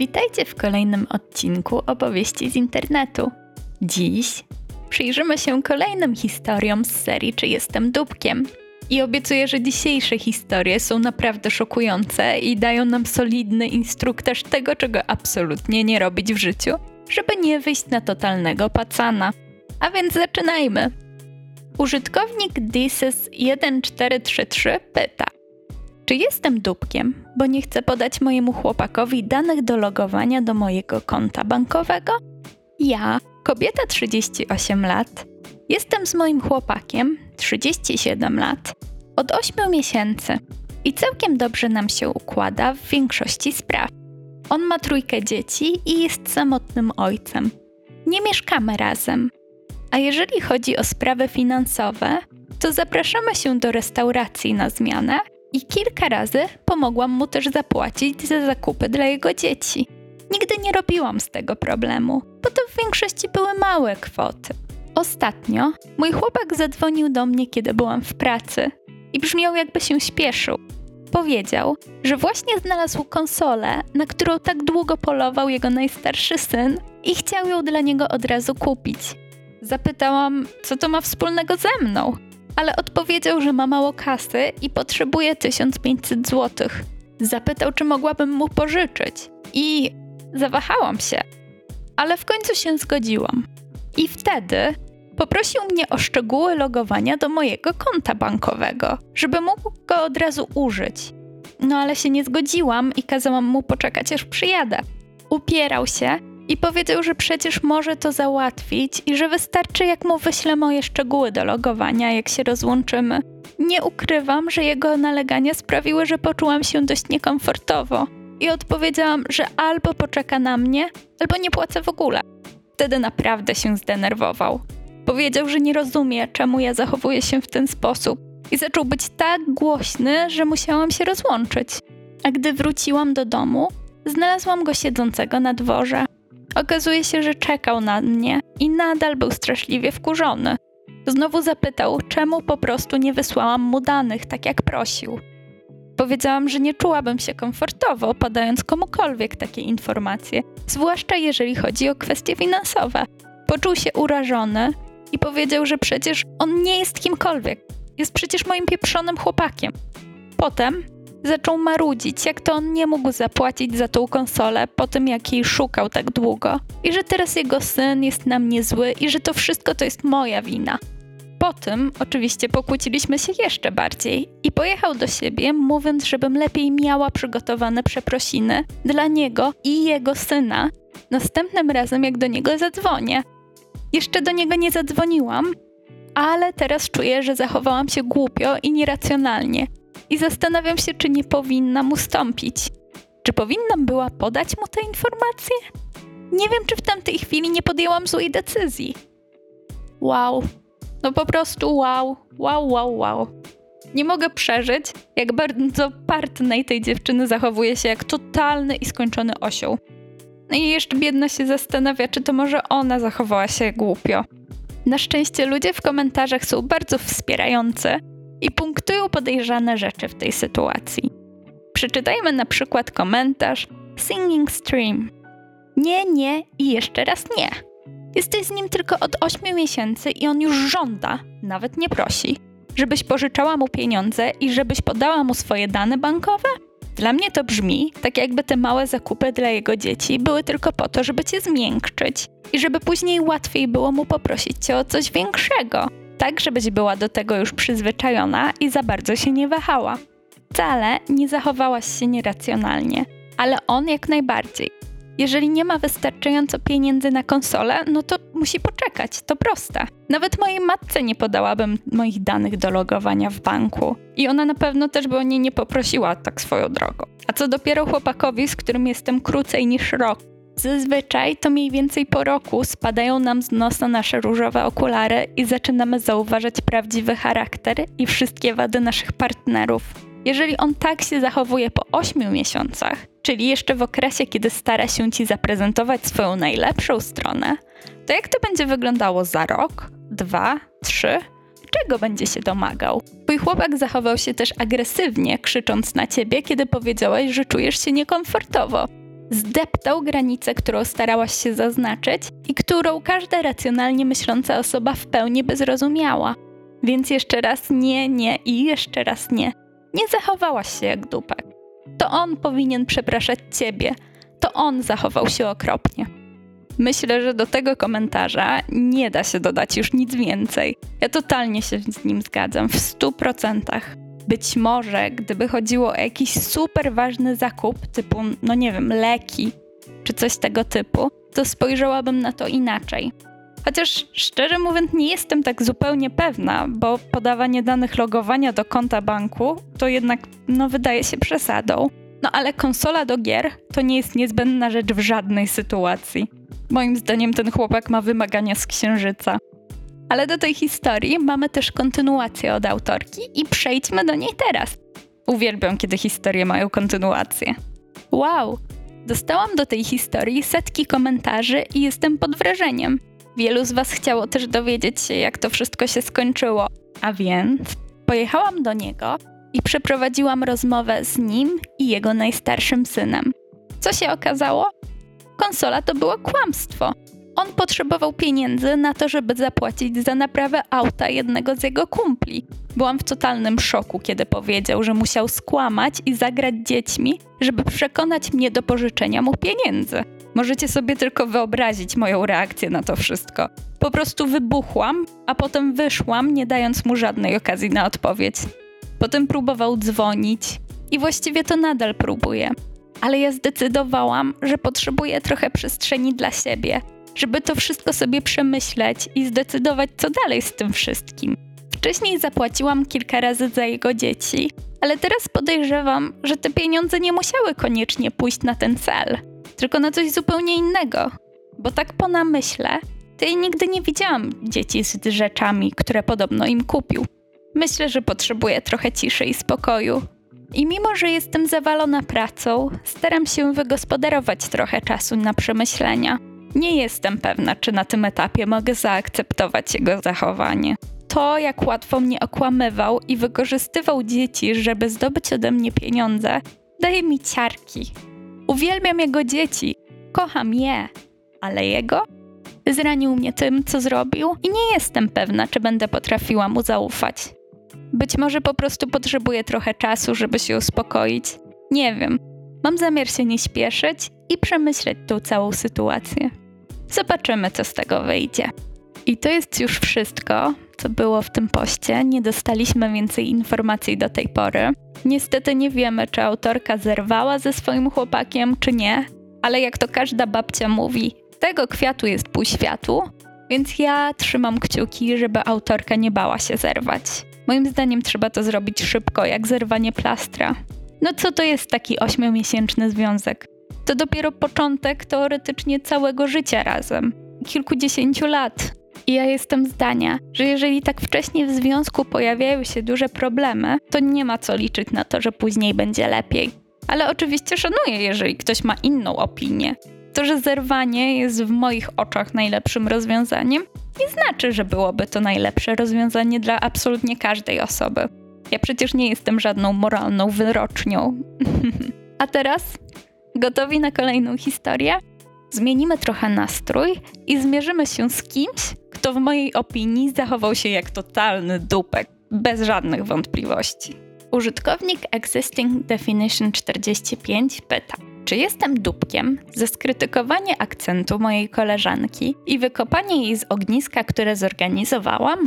Witajcie w kolejnym odcinku opowieści z internetu. Dziś przyjrzymy się kolejnym historiom z serii Czy jestem dupkiem? I obiecuję, że dzisiejsze historie są naprawdę szokujące i dają nam solidny instruktaż tego, czego absolutnie nie robić w życiu, żeby nie wyjść na totalnego pacana. A więc zaczynajmy. Użytkownik Dises1433 pyta: Czy jestem dupkiem, bo nie chcę podać mojemu chłopakowi danych do logowania do mojego konta bankowego? Ja, kobieta 38 lat, jestem z moim chłopakiem 37 lat od 8 miesięcy i całkiem dobrze nam się układa w większości spraw. On ma trójkę dzieci i jest samotnym ojcem. Nie mieszkamy razem. A jeżeli chodzi o sprawy finansowe, to zapraszamy się do restauracji na zmianę i kilka razy pomogłam mu też zapłacić za zakupy dla jego dzieci. Nigdy nie robiłam z tego problemu, bo to w większości były małe kwoty. Ostatnio mój chłopak zadzwonił do mnie, kiedy byłam w pracy i brzmiał jakby się śpieszył. Powiedział, że właśnie znalazł konsolę, na którą tak długo polował jego najstarszy syn i chciał ją dla niego od razu kupić. Zapytałam, co to ma wspólnego ze mną, ale odpowiedział, że ma mało kasy i potrzebuje 1500 zł. Zapytał, czy mogłabym mu pożyczyć i zawahałam się, ale w końcu się zgodziłam. I wtedy poprosił mnie o szczegóły logowania do mojego konta bankowego, żeby mógł go od razu użyć. No ale się nie zgodziłam i kazałam mu poczekać, aż przyjadę. Upierał się i powiedział, że przecież może to załatwić i że wystarczy, jak mu wyślę moje szczegóły do logowania, jak się rozłączymy. Nie ukrywam, że jego nalegania sprawiły, że poczułam się dość niekomfortowo i odpowiedziałam, że albo poczeka na mnie, albo nie płacę w ogóle. Wtedy naprawdę się zdenerwował. Powiedział, że nie rozumie, czemu ja zachowuję się w ten sposób i zaczął być tak głośny, że musiałam się rozłączyć. A gdy wróciłam do domu, znalazłam go siedzącego na dworze. Okazuje się, że czekał na mnie i nadal był straszliwie wkurzony. Znowu zapytał, czemu po prostu nie wysłałam mu danych, tak jak prosił. Powiedziałam, że nie czułabym się komfortowo podając komukolwiek takie informacje, zwłaszcza jeżeli chodzi o kwestie finansowe. Poczuł się urażony i powiedział, że przecież on nie jest kimkolwiek. Jest przecież moim pieprzonym chłopakiem. Potem zaczął marudzić, jak to on nie mógł zapłacić za tą konsolę po tym, jak jej szukał tak długo. I że teraz jego syn jest na mnie zły i że to wszystko to jest moja wina. Po tym oczywiście pokłóciliśmy się jeszcze bardziej i pojechał do siebie, mówiąc, żebym lepiej miała przygotowane przeprosiny dla niego i jego syna następnym razem, jak do niego zadzwonię. Jeszcze do niego nie zadzwoniłam, ale teraz czuję, że zachowałam się głupio i nieracjonalnie i zastanawiam się, czy nie powinnam ustąpić. Czy powinnam była podać mu te informacje? Nie wiem, czy w tamtej chwili nie podjęłam złej decyzji. Wow, no po prostu wow, wow, wow, wow. Nie mogę przeżyć, jak bardzo partnej tej dziewczyny zachowuje się jak totalny i skończony osioł. No i jeszcze biedna się zastanawia, czy to może ona zachowała się głupio. Na szczęście ludzie w komentarzach są bardzo wspierający i punktują podejrzane rzeczy w tej sytuacji. Przeczytajmy na przykład komentarz Singing Stream. Nie, nie i jeszcze raz nie. Jesteś z nim tylko od 8 miesięcy i on już żąda, nawet nie prosi, żebyś pożyczała mu pieniądze i żebyś podała mu swoje dane bankowe? Dla mnie to brzmi tak, jakby te małe zakupy dla jego dzieci były tylko po to, żeby cię zmiękczyć i żeby później łatwiej było mu poprosić cię o coś większego, tak żebyś była do tego już przyzwyczajona i za bardzo się nie wahała. Wcale nie zachowałaś się nieracjonalnie, ale on jak najbardziej. Jeżeli nie ma wystarczająco pieniędzy na konsolę, no to musi poczekać, to proste. Nawet mojej matce nie podałabym moich danych do logowania w banku. I ona na pewno też by o nie nie poprosiła tak swoją drogą. A co dopiero chłopakowi, z którym jestem krócej niż rok. Zazwyczaj to mniej więcej po roku spadają nam z nosa nasze różowe okulary i zaczynamy zauważać prawdziwy charakter i wszystkie wady naszych partnerów. Jeżeli on tak się zachowuje po 8 miesiącach, czyli jeszcze w okresie, kiedy stara się ci zaprezentować swoją najlepszą stronę, to jak to będzie wyglądało za rok, dwa, trzy? Czego będzie się domagał? Twój chłopak zachował się też agresywnie, krzycząc na ciebie, kiedy powiedziałaś, że czujesz się niekomfortowo. Zdeptał granicę, którą starałaś się zaznaczyć i którą każda racjonalnie myśląca osoba w pełni by zrozumiała. Więc jeszcze raz nie, nie i jeszcze raz nie. Nie zachowałaś się jak dupek. To on powinien przepraszać ciebie. To on zachował się okropnie. Myślę, że do tego komentarza nie da się dodać już nic więcej. Ja totalnie się z nim zgadzam, w stu procentach. Być może, gdyby chodziło o jakiś super ważny zakup, typu, no nie wiem, leki czy coś tego typu, to spojrzałabym na to inaczej. Chociaż szczerze mówiąc, nie jestem tak zupełnie pewna, bo podawanie danych logowania do konta banku to jednak, no, wydaje się przesadą. No ale konsola do gier to nie jest niezbędna rzecz w żadnej sytuacji. Moim zdaniem ten chłopak ma wymagania z księżyca. Ale do tej historii mamy też kontynuację od autorki i przejdźmy do niej teraz. Uwielbiam, kiedy historie mają kontynuację. Wow! Dostałam do tej historii setki komentarzy i jestem pod wrażeniem. Wielu z Was chciało też dowiedzieć się, jak to wszystko się skończyło. A więc pojechałam do niego i przeprowadziłam rozmowę z nim i jego najstarszym synem. Co się okazało? Konsola to było kłamstwo. On potrzebował pieniędzy na to, żeby zapłacić za naprawę auta jednego z jego kumpli. Byłam w totalnym szoku, kiedy powiedział, że musiał skłamać i zagrać dziećmi, żeby przekonać mnie do pożyczenia mu pieniędzy. Możecie sobie tylko wyobrazić moją reakcję na to wszystko. Po prostu wybuchłam, a potem wyszłam, nie dając mu żadnej okazji na odpowiedź. Potem próbował dzwonić i właściwie to nadal próbuje. Ale ja zdecydowałam, że potrzebuję trochę przestrzeni dla siebie, żeby to wszystko sobie przemyśleć i zdecydować, co dalej z tym wszystkim. Wcześniej zapłaciłam kilka razy za jego dzieci, ale teraz podejrzewam, że te pieniądze nie musiały koniecznie pójść na ten cel, tylko na coś zupełnie innego. Bo tak po namyśle, to ja nigdy nie widziałam dzieci z rzeczami, które podobno im kupił. Myślę, że potrzebuję trochę ciszy i spokoju. I mimo, że jestem zawalona pracą, staram się wygospodarować trochę czasu na przemyślenia. Nie jestem pewna, czy na tym etapie mogę zaakceptować jego zachowanie. To, jak łatwo mnie okłamywał i wykorzystywał dzieci, żeby zdobyć ode mnie pieniądze, daje mi ciarki. Uwielbiam jego dzieci, kocham je, ale jego? Zranił mnie tym, co zrobił, i nie jestem pewna, czy będę potrafiła mu zaufać. Być może po prostu potrzebuję trochę czasu, żeby się uspokoić. Nie wiem. Mam zamiar się nie śpieszyć i przemyśleć tą całą sytuację. Zobaczymy, co z tego wyjdzie. I to jest już wszystko, co było w tym poście. Nie dostaliśmy więcej informacji do tej pory. Niestety nie wiemy, czy autorka zerwała ze swoim chłopakiem, czy nie, ale jak to każda babcia mówi, tego kwiatu jest pół światu, więc ja trzymam kciuki, żeby autorka nie bała się zerwać. Moim zdaniem trzeba to zrobić szybko, jak zerwanie plastra. No co to jest taki ośmiomiesięczny związek? To dopiero początek teoretycznie całego życia razem. Kilkudziesięciu lat. I ja jestem zdania, że jeżeli tak wcześnie w związku pojawiają się duże problemy, to nie ma co liczyć na to, że później będzie lepiej. Ale oczywiście szanuję, jeżeli ktoś ma inną opinię. To, że zerwanie jest w moich oczach najlepszym rozwiązaniem, nie znaczy, że byłoby to najlepsze rozwiązanie dla absolutnie każdej osoby. Ja przecież nie jestem żadną moralną wyrocznią. A teraz gotowi na kolejną historię? Zmienimy trochę nastrój i zmierzymy się z kimś, kto w mojej opinii zachował się jak totalny dupek, bez żadnych wątpliwości. Użytkownik Existing Definition 45 pyta: czy jestem dupkiem za skrytykowanie akcentu mojej koleżanki i wykopanie jej z ogniska, które zorganizowałam?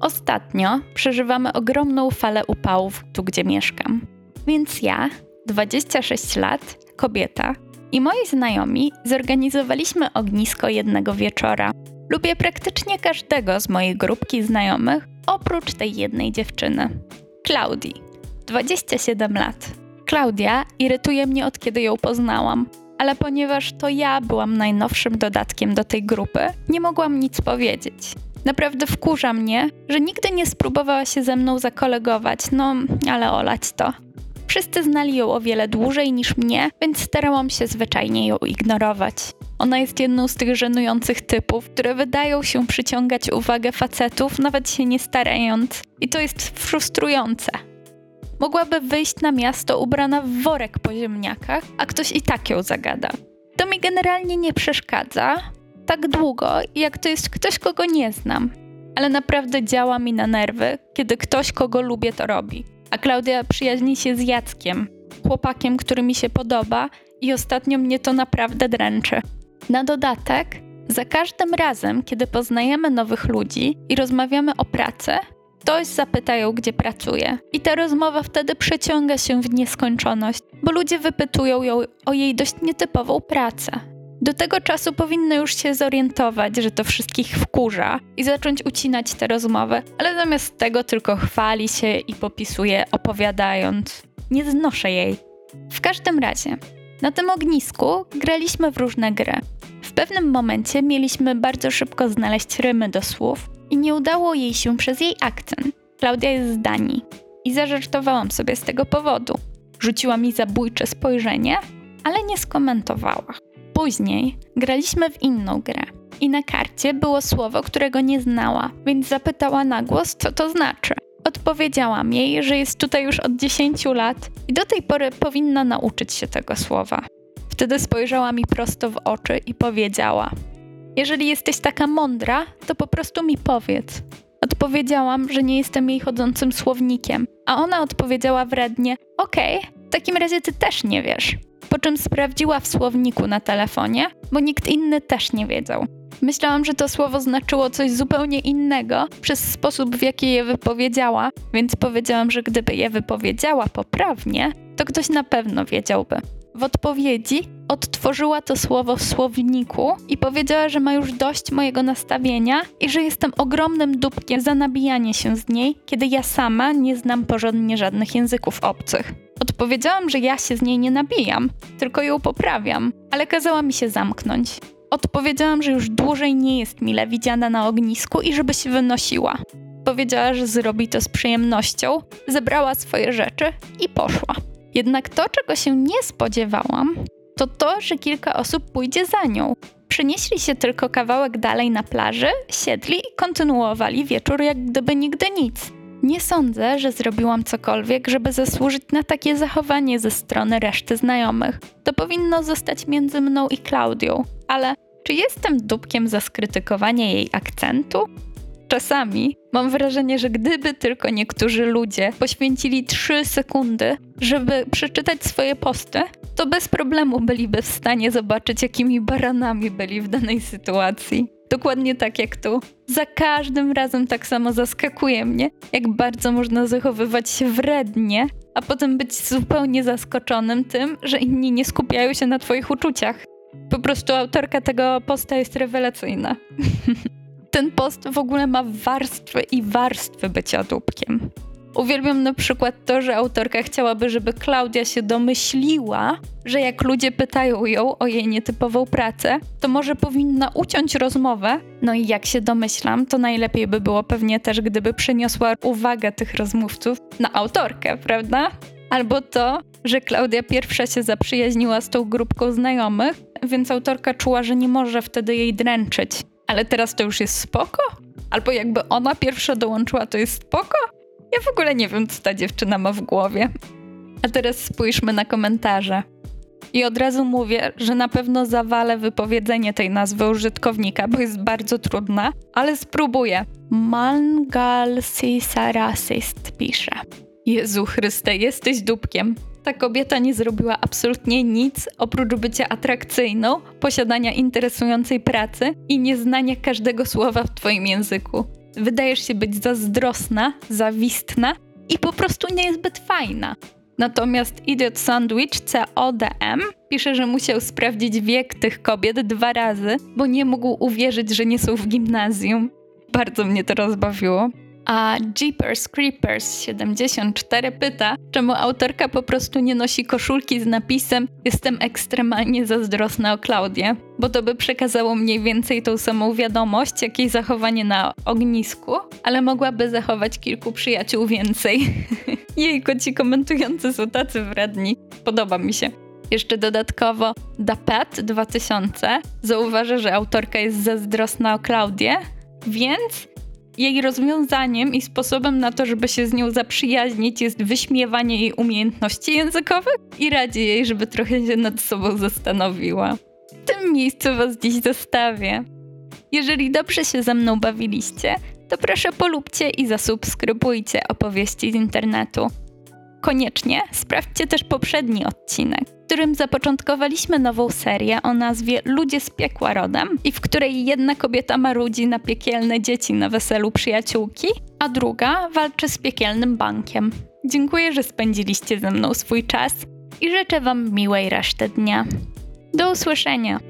Ostatnio przeżywamy ogromną falę upałów tu, gdzie mieszkam. Więc ja, 26 lat, kobieta i moi znajomi zorganizowaliśmy ognisko jednego wieczora. Lubię praktycznie każdego z mojej grupki znajomych, oprócz tej jednej dziewczyny. Klaudii, 27 lat. Klaudia irytuje mnie od kiedy ją poznałam, ale ponieważ to ja byłam najnowszym dodatkiem do tej grupy, nie mogłam nic powiedzieć. Naprawdę wkurza mnie, że nigdy nie spróbowała się ze mną zakolegować, no ale olać to. Wszyscy znali ją o wiele dłużej niż mnie, więc starałam się zwyczajnie ją ignorować. Ona jest jedną z tych żenujących typów, które wydają się przyciągać uwagę facetów, nawet się nie starając. I to jest frustrujące. mogłaby wyjść na miasto ubrana w worek po ziemniakach, a ktoś i tak ją zagada. To mi generalnie nie przeszkadza, tak długo, jak to jest ktoś, kogo nie znam. Ale naprawdę działa mi na nerwy, kiedy ktoś, kogo lubię, to robi. A Klaudia przyjaźni się z Jackiem, chłopakiem, który mi się podoba i ostatnio mnie to naprawdę dręczy. Na dodatek, za każdym razem, kiedy poznajemy nowych ludzi i rozmawiamy o pracy, ktoś zapyta ją, gdzie pracuje. I ta rozmowa wtedy przeciąga się w nieskończoność, bo ludzie wypytują ją o jej dość nietypową pracę. Do tego czasu powinno już się zorientować, że to wszystkich wkurza i zacząć ucinać tę rozmowę, ale zamiast tego tylko chwali się i popisuje, opowiadając. Nie znoszę jej. W każdym razie, na tym ognisku graliśmy w różne gry. W pewnym momencie mieliśmy bardzo szybko znaleźć rymy do słów i nie udało jej się przez jej akcent. Klaudia jest z Danii i zażartowałam sobie z tego powodu. Rzuciła mi zabójcze spojrzenie, ale nie skomentowała. Później graliśmy w inną grę i na karcie było słowo, którego nie znała, więc zapytała na głos, co to znaczy. Odpowiedziałam jej, że jest tutaj już od 10 lat i do tej pory powinna nauczyć się tego słowa. Wtedy spojrzała mi prosto w oczy i powiedziała: Jeżeli jesteś taka mądra, to po prostu mi powiedz. Odpowiedziałam, że nie jestem jej chodzącym słownikiem, a ona odpowiedziała wrednie: Okej, okay, w takim razie ty też nie wiesz. Po czym sprawdziła w słowniku na telefonie, bo nikt inny też nie wiedział. Myślałam, że to słowo znaczyło coś zupełnie innego przez sposób, w jaki je wypowiedziała, więc powiedziałam, że gdyby je wypowiedziała poprawnie, to ktoś na pewno wiedziałby. W odpowiedzi odtworzyła to słowo w słowniku i powiedziała, że ma już dość mojego nastawienia i że jestem ogromnym dupkiem za nabijanie się z niej, kiedy ja sama nie znam porządnie żadnych języków obcych. Odpowiedziałam, że ja się z niej nie nabijam, tylko ją poprawiam, ale kazała mi się zamknąć. Odpowiedziałam, że już dłużej nie jest mile widziana na ognisku i żeby się wynosiła. Powiedziała, że zrobi to z przyjemnością, zebrała swoje rzeczy i poszła. Jednak to, czego się nie spodziewałam, to to, że kilka osób pójdzie za nią. Przenieśli się tylko kawałek dalej na plaży, siedli i kontynuowali wieczór jak gdyby nigdy nic. Nie sądzę, że zrobiłam cokolwiek, żeby zasłużyć na takie zachowanie ze strony reszty znajomych. To powinno zostać między mną i Klaudią, ale czy jestem dupkiem za skrytykowanie jej akcentu? Czasami mam wrażenie, że gdyby tylko niektórzy ludzie poświęcili 3 sekundy, żeby przeczytać swoje posty, to bez problemu byliby w stanie zobaczyć, jakimi baranami byli w danej sytuacji. Dokładnie tak jak tu. Za każdym razem tak samo zaskakuje mnie, jak bardzo można zachowywać się wrednie, a potem być zupełnie zaskoczonym tym, że inni nie skupiają się na Twoich uczuciach. Po prostu autorka tego posta jest rewelacyjna. Ten post w ogóle ma warstwy i warstwy bycia dupkiem. Uwielbiam na przykład to, że autorka chciałaby, żeby Klaudia się domyśliła, że jak ludzie pytają ją o jej nietypową pracę, to może powinna uciąć rozmowę. No i jak się domyślam, to najlepiej by było pewnie też, gdyby przeniosła uwagę tych rozmówców na autorkę, prawda? Albo to, że Klaudia pierwsza się zaprzyjaźniła z tą grupką znajomych, więc autorka czuła, że nie może wtedy jej dręczyć. Ale teraz to już jest spoko? Albo jakby ona pierwsza dołączyła, to jest spoko? Ja w ogóle nie wiem, co ta dziewczyna ma w głowie. A teraz spójrzmy na komentarze. I od razu mówię, że na pewno zawalę wypowiedzenie tej nazwy użytkownika, bo jest bardzo trudna, ale spróbuję. Mangal Sisarasist pisze. Jezu Chryste, jesteś dupkiem. Ta kobieta nie zrobiła absolutnie nic oprócz bycia atrakcyjną, posiadania interesującej pracy i nieznania każdego słowa w twoim języku. Wydajesz się być zazdrosna, zawistna i po prostu niezbyt fajna. Natomiast Idiot Sandwich CODM pisze, że musiał sprawdzić wiek tych kobiet dwa razy, bo nie mógł uwierzyć, że nie są w gimnazjum. Bardzo mnie to rozbawiło. A Jeepers Creepers 74 pyta, czemu autorka po prostu nie nosi koszulki z napisem Jestem ekstremalnie zazdrosna o Klaudię, bo to by przekazało mniej więcej tą samą wiadomość, jak jej zachowanie na ognisku, ale mogłaby zachować kilku przyjaciół więcej. Jej ci komentujący są tacy wredni. Podoba mi się. Jeszcze dodatkowo Dapet 2000 zauważa, że autorka jest zazdrosna o Klaudię, więc jej rozwiązaniem i sposobem na to, żeby się z nią zaprzyjaźnić, jest wyśmiewanie jej umiejętności językowych i radzi jej, żeby trochę się nad sobą zastanowiła. W tym miejscu Was dziś zostawię. Jeżeli dobrze się ze mną bawiliście, to proszę polubcie i zasubskrybujcie opowieści z internetu. Koniecznie sprawdźcie też poprzedni odcinek, którym zapoczątkowaliśmy nową serię o nazwie Ludzie z piekła rodem i w której jedna kobieta marudzi na piekielne dzieci na weselu przyjaciółki, a druga walczy z piekielnym bankiem. Dziękuję, że spędziliście ze mną swój czas i życzę Wam miłej reszty dnia. Do usłyszenia!